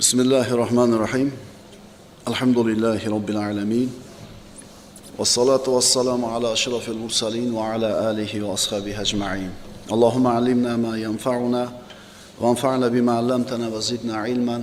بسم الله الرحمن الرحيم الحمد لله رب العالمين والصلاة والسلام على أشرف المرسلين وعلى آله وأصحابه أجمعين اللهم علمنا ما ينفعنا وانفعنا بما علمتنا وزدنا علما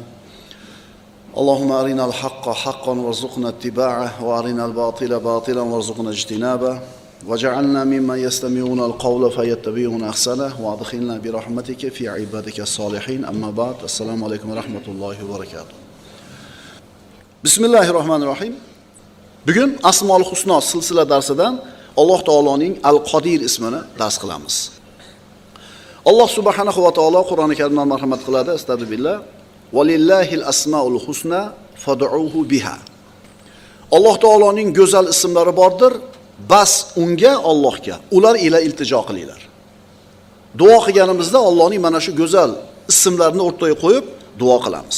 اللهم أرنا الحق حقا وارزقنا اتباعه وأرنا الباطل باطلا وارزقنا اجتنابه وجعلنا ممن يستمعون القول فيتبعون أحسنه وأدخلنا برحمتك في عبادك الصالحين أما بعد السلام عليكم ورحمة الله وبركاته بسم الله الرحمن الرحيم Bugun Asmaul Husno silsila darsidan Alloh taoloning Al-Qodir ismini dars qilamiz. Alloh subhanahu va taolo Qur'oni Karimda marhamat qiladi, astagfirullah. Valillahil asmaul husna fad'uhu biha. Alloh taoloning go'zal ismlari bordir, bas unga Allohga ular ila iltijo qilinglar. Duo qilganimizda Allohning mana shu go'zal ismlarini o'rtaga qo'yib duo qilamiz.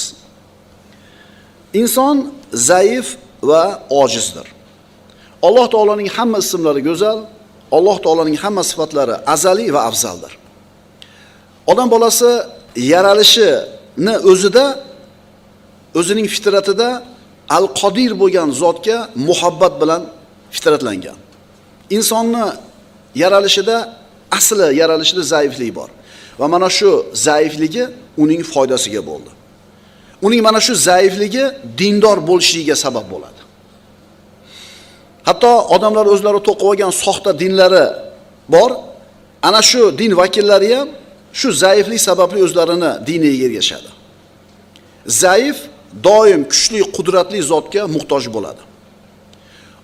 Inson zaif va ojizdir. Alloh taoloning hamma ismlari go'zal, Alloh taoloning hamma sifatlari azaliy va afzaldir. Odam bolasi yaralishini o'zida o'zining fitratida al-qodir bo'lgan zotga muhabbat bilan fitratlangan. Insonni yaralishida asli yaralishida zaiflik bor va mana shu zaifligi uning foydasiga bo'ldi. Uning mana shu zaifligi dindor bo'lishligiga sabab bo'ladi. Hatto odamlar o'zlari to'qib olgan soxta dinlari bor. Ana shu din vakillari ham shu zaiflik sababli o'zlarini diniga ergashadi. Zaif doim kuchli, qudratli zotga muhtoj bo'ladi.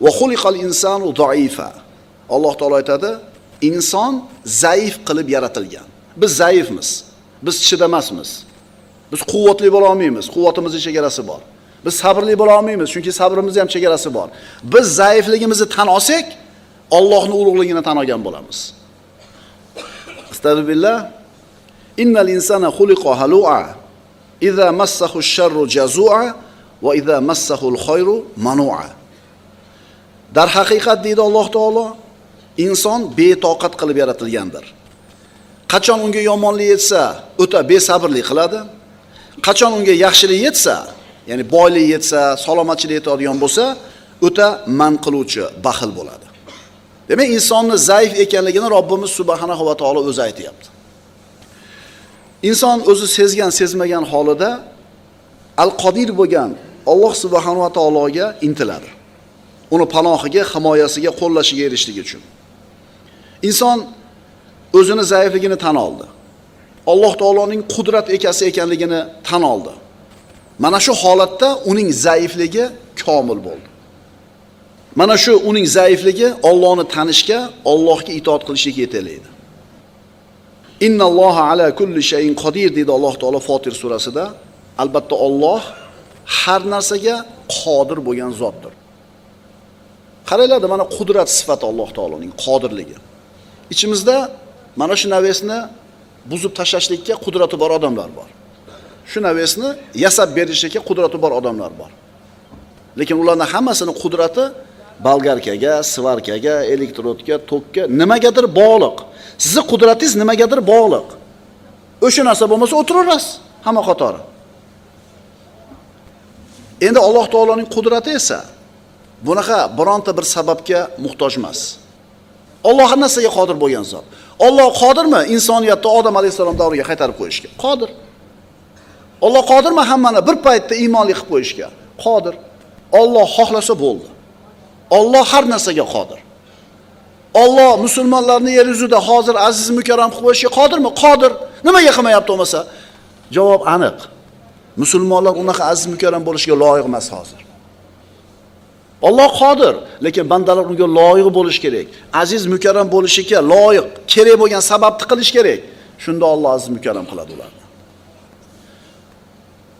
Va xuliqal insanu doifa Alloh taolo aytadi, inson zaif qilib yaratilgan. Biz zaifmiz. Biz chidamasmiz. Biz quvvatli bo'la olmaymiz. Quvvatimizning chegarasi bor. Biz sabrli bo'la olmaymiz, chunki sabrimizni ham chegarasi bor. Biz zaifligimizni tan olsak, Allohning ulug'ligini tan olgan bo'lamiz. Astagfirullah. Innal insana xuliqa halu'a. Idza massahu ash-sharru jazu'a va idza massahu al-khayru manu'a. Darhaqiqat deydi Alloh taolo, inson betoqat qilib yaratilgandir. Qachon unga yomonlik yetsa, o'ta besabrlik qiladi. Qachon unga yaxshilik yetsa, ya'ni boylik yetsa, salomatchilik yetadigan bo'lsa, o'ta man qiluvchi, baxil bo'ladi. Demak, insonni zaif ekanligini Robbimiz subhanahu va taolo o'zi aytyapti Inson o'zi sezgan, sezmagan holida al-Qodir bo'lgan Alloh subhanahu va taologa intiladi. Uni panohiga, himoyasiga, qo'llashiga erishligi uchun. Inson o'zini zaifligini tan oldi. Alloh taoloning qudrat egasi ekanligini tan oldi. Mana shu holatda uning zaifligi komil bo'ldi. Mana shu uning zaifligi Allohni tanishga, Allohga itoat qilishga yetaklaydi. Innalloha ala kulli shayin qodir dedi Alloh taolo Fotir surasida. Albatta Alloh har narsaga qodir bo'lgan zotdir. Qaranglar, mana qudrat sifati Alloh taoloning qodirligi. Ichimizda mana shu navesni buzib tashlashlikka qudrati bor odamlar bor. Shu navesni yasab berishlikka qudrati bor odamlar bor. Lekin ularning hammasini qudrati bolgarkaga, svarkaga, elektrodga, tokka nimagadir bog'liq. Sizni qudratingiz nimagadir bog'liq. O'sha narsa bo'lmasa o'tiraverasiz hamma qatori. Endi Alloh taoloning qudrati esa bunaqa bironta bir sababga muhtoj emas. Alloh har narsaga qodir bo'lgan zot. Alloh qodirmi insoniyatni Odam alayhisalom davriga qaytarib qo'yishga? Qodir. Alloh qodirmi hammani bir paytda iymonli qilib qo'yishga? Qodir. Alloh xohlasa bo'ldi. Alloh har narsaga qodir. Alloh musulmonlarni yer yuzida hozir aziz mukarram qilib qo'yishga qodirmi? Qodir. Nimaga qilmayapti bo'lmasa? Javob aniq. Musulmonlar unaqa aziz mukarram bo'lishga loyiq emas hozir. Alloh qodir, lekin bandalar unga loyiq bo'lish kerak. Aziz mukarram bo'lishiga loyiq, kerak bo'lgan sababni qilish kerak. Shunda Alloh aziz mukarram qiladi ularni.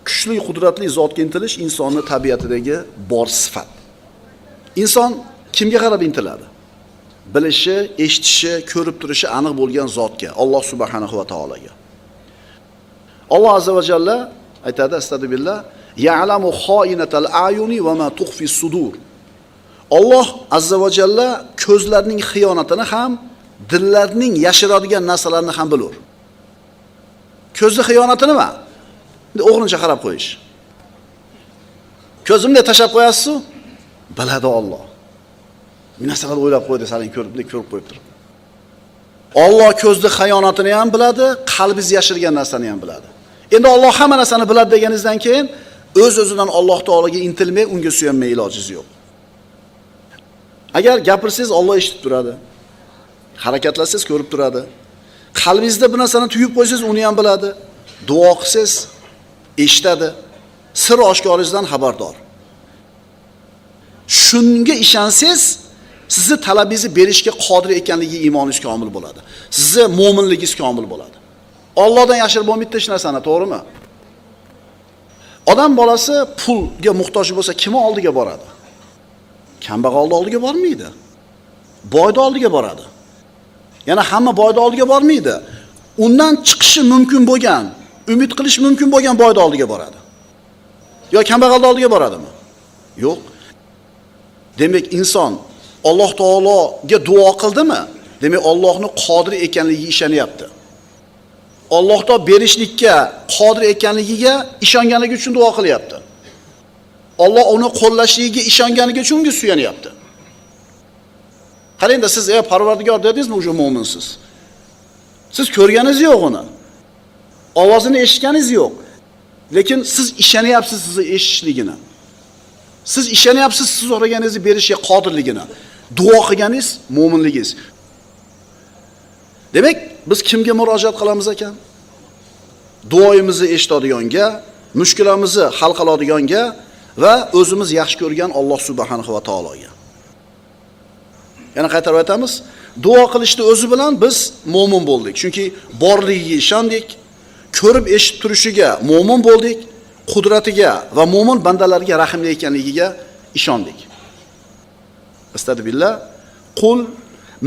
Kuchli, qudratli zotga intilish insonning tabiatidagi bor sifat. Inson kimga qarab intiladi? Bilishi, eshitishi, ko'rib turishi aniq bo'lgan zotga, Alloh subhanahu va taologa. Alloh azza va jalla aytadi astagfirullah ya'lamu xoinatal ayuni va ma tukhfi sudur. Alloh azza va jalla ko'zlarning xiyonatini ham, dillarning yashiradigan narsalarni ham bilur. Ko'zni xiyonati nima? Endi o'g'rincha qarab qo'yish. ko'zimni tashlab qo'yasiz biladi Alloh. Bir qilib o'ylab qo'ydi, saling ko'rib, ko'rib qo'yib turib. Alloh ko'zni xiyonatini ham biladi, qalbingiz yashirgan narsani ham biladi. Endi Alloh hamma narsani biladi deganingizdan keyin o'z-o'zidan Alloh taologa intilmay, unga suyanmay ilojingiz yo'q. Agar gapirsangiz Alloh eshitib turadi. Harakatlasangiz ko'rib turadi. Qalbingizda bir narsani tuyib qo'ysangiz, uni ham biladi. Duo qilsangiz eshitadi. Sir oshkoringizdan xabardor. Shunga ishonsangiz, sizni talabingizni berishga qodir ekanligiga iymoningiz komil bo'ladi. Sizni mo'minligingiz komil bo'ladi. Allohdan yashirib bo'lmaydi hech narsani, to'g'rimi? Odam bolasi pulga muhtoj bo'lsa, kimni oldiga boradi? Kambag'alni oldiga bormaydi. Boyni oldiga boradi. Yana hamma boyni oldiga bormaydi. Undan chiqishi mumkin bo'lgan, umid qilish mumkin bo'lgan boyni oldiga boradi. Yo kambag'alni oldiga boradimi? Yo'q. Demak, inson Alloh taologa duo qildimi? Demak, Allohning qodir ekanligiga ishonyapti. Allohdan berishlikka qodir ekanligiga ishonganligi uchun duo qilyapti. Alloh uni qo'llashligiga ishonganligi uchun unga suyanyapti. Qarangda siz ey Parvardigor dedingizmi o'sha mo'minsiz. Siz ko'rganingiz yo'q uni. Ovozini eshitganingiz yo'q. Lekin siz ishonyapsiz sizni eshitishligini. Siz ishonyapsiz siz so'raganingizni berishga qodirligini. Duo qilganingiz mo'minligingiz. Demak, biz kimga murojaat qilamiz ekan? Duoyimizni eshitadiganga, mushkulamizni hal qiladiganga va o'zimiz yaxshi ko'rgan Alloh subhanahu va taologa. Yana qaytarib aytamiz, duo qilishni o'zi bilan biz mo'min bo'ldik. Chunki borligiga ishondik, ko'rib eshitib turishiga mo'min bo'ldik, qudratiga va mo'min bandalarga rahimli ekanligiga ishondik. Astagfirullah. Qul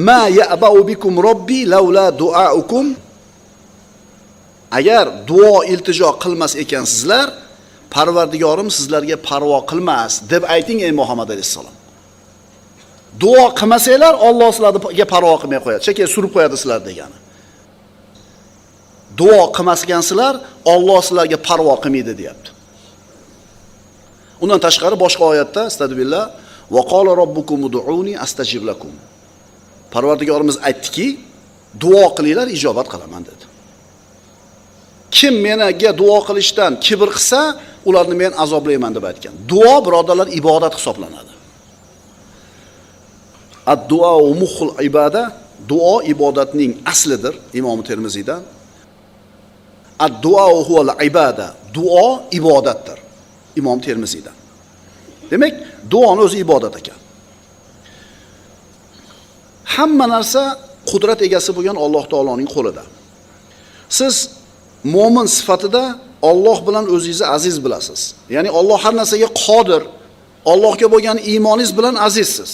ma ya'ba'u bikum robbi laula du'aukum. Agar duo iltijo qilmas ekansizlar parvardigorim sizlarga parvo qilmas deb ayting ey Muhammad alayhisalom duo qilmasanglar Alloh sizlarga parvo qilmay qo'yadi. Cheke surib qo'yadi sizlar degani. Duo qilmasgansizlar Alloh sizlarga parvo qilmaydi deyapti. Undan tashqari boshqa oyatda astagfirullah va qala robbukum ud'uni astajib lakum. Parvardigorimiz aytdiki, duo qilinglar, ijobat qilaman dedi. Kim menaga duo qilishdan kibr qilsa, ularni men azoblayman deb aytgan. Duo birodarlar ibodat hisoblanadi. Ad-duo muhul ibada, duo ibodatning aslidir, Imom Termiziydan. Ad-duo huval ibada, duo ibodatdir, Imom Termiziydan. Demak, duoni o'zi ibodat ekan. Hamma narsa qudrat egasi bo'lgan Alloh taoloning qo'lida. Siz mo'min sifatida Alloh bilan o'zingizni aziz bilasiz. Ya'ni Alloh har narsaga qodir. Allohga bo'lgan iymoningiz bilan azizsiz.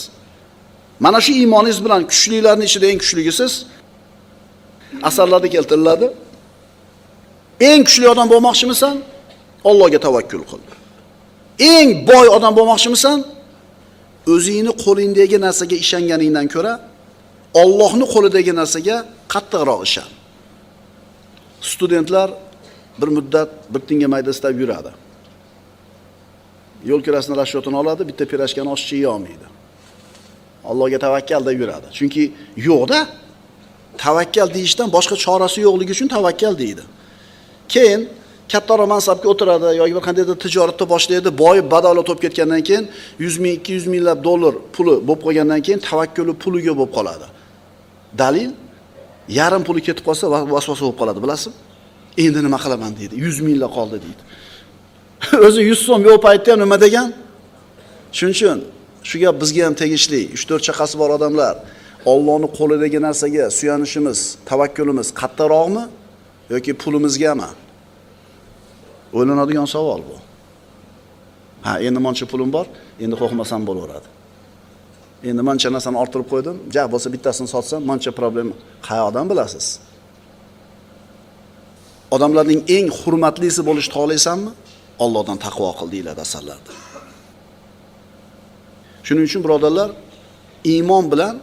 Mana shu iymoningiz bilan kuchlilarning ichida eng kuchligisiz. Asarlarda keltiriladi. Eng kuchli odam bo'lmoqchimisan? Allohga tavakkul qil. Eng boy odam bo'lmoqchimisan? O'zingni qo'lingdagi narsaga ishonganingdan ko'ra Allohning qo'lidagi narsaga qattiqroq ishon. Studentlar bir muddat bir tinga mayda istab yuradi. Yo'l kirasini rashyotini oladi, bitta pirashkani oshchi yeya olmaydi. Allohga tavakkal deb yuradi. Chunki yo'qda tavakkal deyishdan boshqa chorasi yo'qligi uchun tavakkal deydi. Keyin kattaroq mansabga o'tiradi yoki bir qandaydir tijoratni boshlaydi, boyib badavlat bo'lib ketgandan keyin 100 ming, 200 minglab dollar puli bo'lib qolgandan keyin tavakkuli puliga bo'lib qoladi. Dalil yarim puli ketib qolsa vasvasa bo'lib qoladi, bilasizmi? Endi nima qilaman deydi. 100 minglar qoldi deydi. O'zi 100 so'm yo'q paytda ham nima degan? Shuning uchun shu gap bizga ham tegishli. 3-4 chaqasi bor odamlar Allohning qo'lidagi narsaga suyanishimiz, tavakkulimiz qattiqroqmi yoki pulimizgami? O'ylanadigan savol bu. Ha, endi moncha pulim bor, endi qo'rqmasam bo'laveradi. Endi mancha narsani orttirib qo'ydim, ja bo'lsa bittasini sotsam, mancha problem. Qayoqdan bilasiz? Odamlarning eng hurmatlisi bo'lishni xohlaysanmi? Allohdan taqvo qil deyiladi asarlarda. Shuning uchun birodarlar, iymon bilan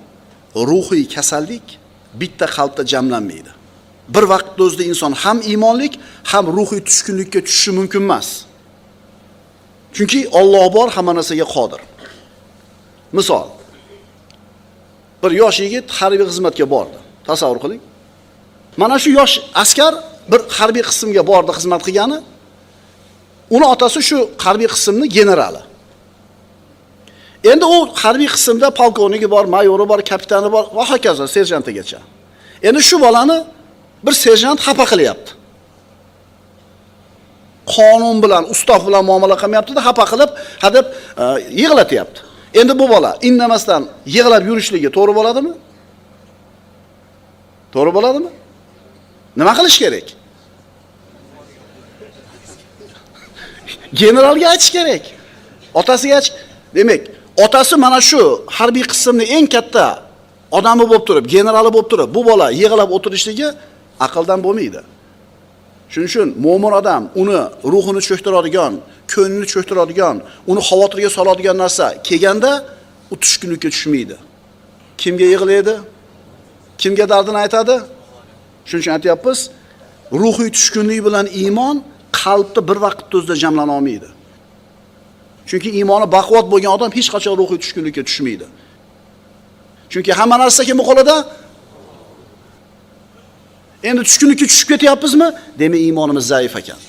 ruhiy kasallik bitta qalbda jamlanmaydi. Bir vaqtda o'zida inson ham iymonlik, ham ruhiy tushkunlikka tushishi mumkin emas. Chunki Alloh bor, hamma narsaga qodir. Misol, bir yosh yigit harbiy xizmatga bordi. Tasavvur qiling. Mana shu yosh askar bir harbiy qismga bordi xizmat qilgani. Uni otasi shu harbiy qismni generali. Endi u harbiy qismda polkovniki bor, mayori bor, kapitani bor va hokazo serjantigacha. Endi shu bolani bir serjant xafa qilyapti. Qonun bilan, ustoz bilan muomala qilmayapti-da, xafa qilib, hadeb e, yig'latyapti. Endi bu bola indamasdan yig'lab yurishligi to'g'ri bo'ladimi? To'g'ri bo'ladimi? Nima qilish kerak? Generalga aytish kerak. Otasiga aytish, demak, otasi mana shu harbiy qismning eng katta odami bo'lib turib, generali bo'lib turib, bu bola yig'lab o'tirishligi aqldan bo'lmaydi. Shuning uchun mo'min odam uni ruhini cho'ktiradigan, ko'nglini cho'ktiradigan, uni xavotirga soladigan narsa kelganda u tushkunlikka tushmaydi. Kimga yig'laydi? Kimga dardini aytadi? Shuning uchun aytyapmiz, ruhiy tushkunlik bilan iymon qalbda bir vaqtda o'zida jamlana olmaydi. Chunki iymoni baquvvat bo'lgan odam hech qachon ruhiy tushkunlikka tushmaydi. Chunki hamma narsa kim qo'lida? Endi tushkunlikka tushib ketyapmizmi? Demak, iymonimiz zaif ekan.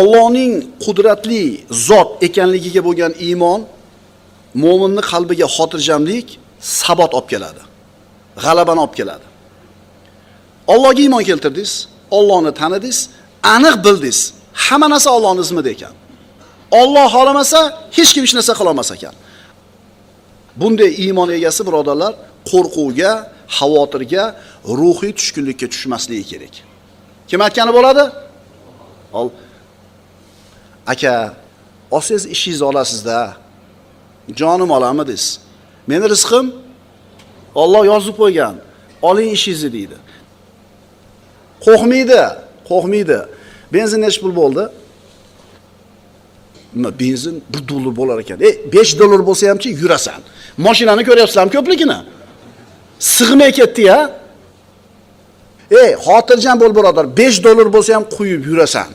Allohning qudratli zot ekanligiga bo'lgan iymon mo'minni qalbiga xotirjamlik, sabot olib keladi. G'alabani olib keladi. Allohga iymon keltirdingiz, Allohni tanidingiz, aniq bildingiz. Hamma narsa Allohning izmida ekan. Alloh xohlamasa hech kim hech narsa qila olmas ekan. Bunday iymon egasi birodarlar qo'rquvga, xavotirga, ruhiy tushkunlikka tushmasligi kerak. Kim aytgani bo'ladi? Ol aka, olsangiz ishingizni olasizda. Jonim olamidingiz. Meni rizqim Alloh yozib qo'ygan. Oling ishingizni deydi. Qo'rqmaydi, qo'rqmaydi. Benzin necha pul bo'ldi? Nima benzin 1 dollar bo'lar ekan. Ey, 5 dollar bo'lsa hamchi yurasan. Mashinani ko'ryapsizlarmi ko'pligini? Sig'may ketdi-ya. Ey, xotirjam bo'l birodar, 5 dollar bo'lsa ham quyib yurasan.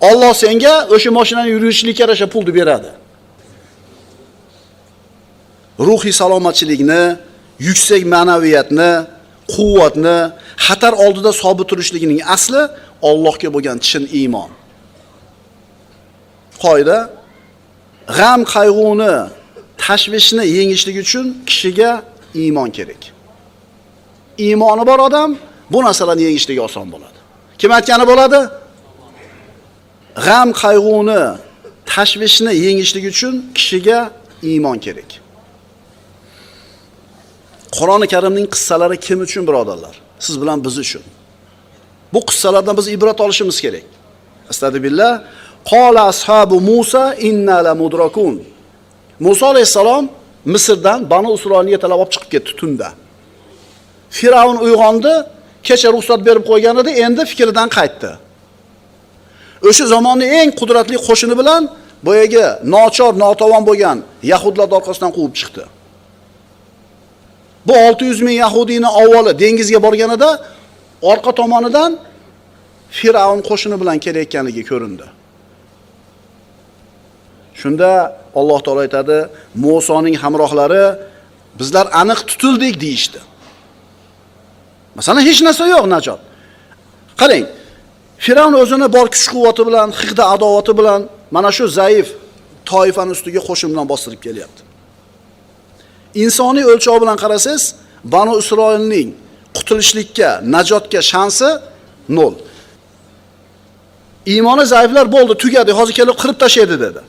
Alloh senga o'sha mashinani yurishlikka yarasha pulni beradi. Ruhiy salomatchilikni, yuksak ma'naviyatni, quvvatni, xatar oldida sobit turishligining asli Allohga bo'lgan chin iymon. Qoida g'am qayg'uni, tashvishni yengishlik uchun kishiga iymon kerak. Iymoni bor odam bu narsalarni yengishligi oson bo'ladi. Kim aytgani bo'ladi? G'am qayg'uni, tashvishni yengishlik uchun kishiga iymon kerak. Qur'oni Karimning qissalari kim uchun birodarlar? Siz bilan biz uchun. Bu qissalardan biz ibrat olishimiz kerak. Astagfirullah. Qala ashabu Musa inna la mudrakun. Musa alayhisalom Misrdan Banu Isroilni yetalab olib chiqib ketdi tunda. Firavun uyg'ondi, kecha ruxsat berib qo'ygan edi, endi fikridan qaytdi. O'sha zamonning eng qudratli qo'shini bilan boyagi nochor, notavon bo'lgan yahudlar orqasidan quvib chiqdi. Bu 600 ming yahudiyni avvali dengizga borganida orqa tomonidan Firavun qo'shini bilan kelayotganligi ko'rindi. Shunda Alloh taolo aytadi, Musoning hamrohlari bizlar aniq tutildik deyishdi. Masalan, hech narsa yo'q najot. Qarang, Firavn o'zini bor kuch-quvvati bilan, hiqda adovati bilan mana shu zaif toifani ustiga qo'shin bilan bostirib kelyapti. Insoniy o'lchov bilan qarasangiz, Banu Isroilning qutulishlikka, najotga shansi 0. Iymoni zaiflar bo'ldi, tugadi, hozir kelib qirib tashlaydi dedi.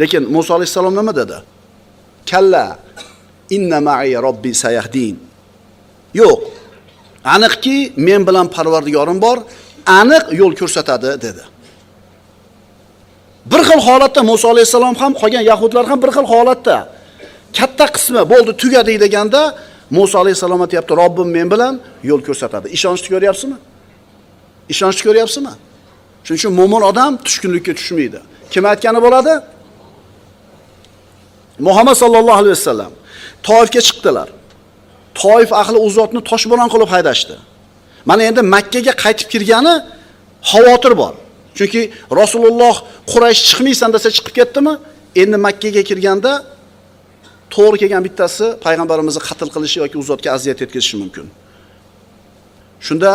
Lekin Musa alayhissalom nima dedi? Kalla inna ma'i robbi sayahdin. Yo'q. Aniqki, men bilan Parvardigorim bor, aniq yo'l ko'rsatadi dedi. Bir xil holatda Musa alayhisalom ham qolgan yahudlar ham bir xil holatda katta qismi bo'ldi tugadi deganda Musa alayhisalom aytayapti, Robbim men bilan yo'l ko'rsatadi. Ishonchni ko'ryapsizmi? Ishonchni ko'ryapsizmi? Shuning uchun mo'min odam tushkunlikka tushmaydi. Kim aytgani bo'ladi? Muhammad sallallohu alayhi vasallam Toifga chiqdilar. Toif ahli u zotni toshbo'ron qilib haydashdi. Mana endi Makka ga qaytib kirgani xavotir bor. Chunki Rasululloh Quraysh chiqmaysan desa chiqib ketdimi? Endi Makka ga kirganda to'g'ri kelgan bittasi payg'ambarimizni qatl qilishi yoki u zotga aziyat yetkazishi mumkin. Shunda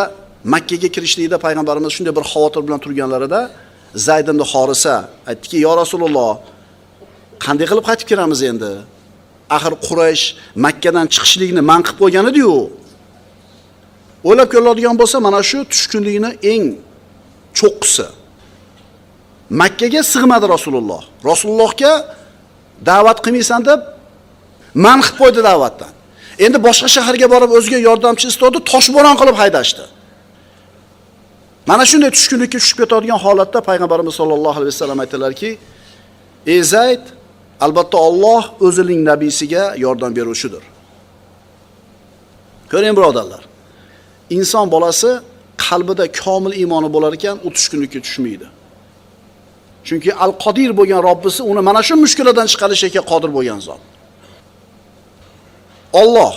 Makka ga kirishlikda payg'ambarimiz shunday bir xavotir bilan turganlarida Zayd ibn Horisa aytdiki: "Ya Rasululloh, qanday qilib qaytib kiramiz endi? Axir Quraysh Makkadan chiqishlikni man qilib qo'ygan edi-yu." O'ylab ko'riladigan bo'lsa, mana shu tushkunlikni eng cho'qqisi. Makkaga sig'madi Rasululloh. Rasulullohga da'vat qilmaysan deb man qilib qo'ydi da'vatdan. Endi boshqa shaharga borib o'ziga yordamchi istodi, toshbo'ron qilib haydashdi. Mana shunday tushkunlikka tushib ketadigan holatda payg'ambarimiz sollallohu alayhi vasallam aytdilarki: "Ey Zayd, albatta Alloh o'zining nabiysiga yordam beruvchidir." Ko'ring birodarlar. Inson bolasi qalbida komil iymoni bo'lar ekan, u tushkunlikka tushmaydi. Chunki Al-Qodir bo'lgan Robbisi uni mana shu mushkuladan chiqarishga qodir bo'lgan zot. Alloh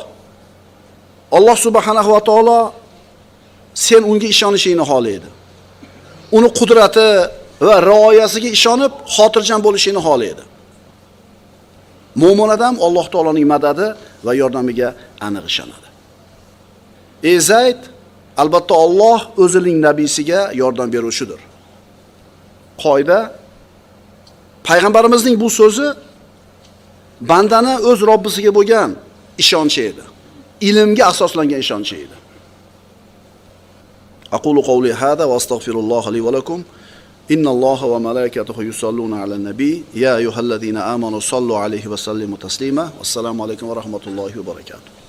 Alloh subhanahu va taolo sen unga ishonishingni xohlaydi. Uni qudrati va rioyasiga ishonib, xotirjam bo'lishingni xohlaydi. Mo'min odam Alloh taoloning madadi va yordamiga aniq ishonadi. Ey Zayd, albatta Alloh o'zining nabiysiga yordam beruvchidir. Qoida payg'ambarimizning bu so'zi bandani o'z Robbisiga bo'lgan ishonchi edi. Ilmga asoslangan ishonchi edi. أقول قولي هذا وأستغفر الله لي ولكم إن الله وملائكته يصلون على النبي. يا أيها الذين آمنوا صلوا عليه وسلموا تسليما. والسلام عليكم ورحمة الله وبركاته.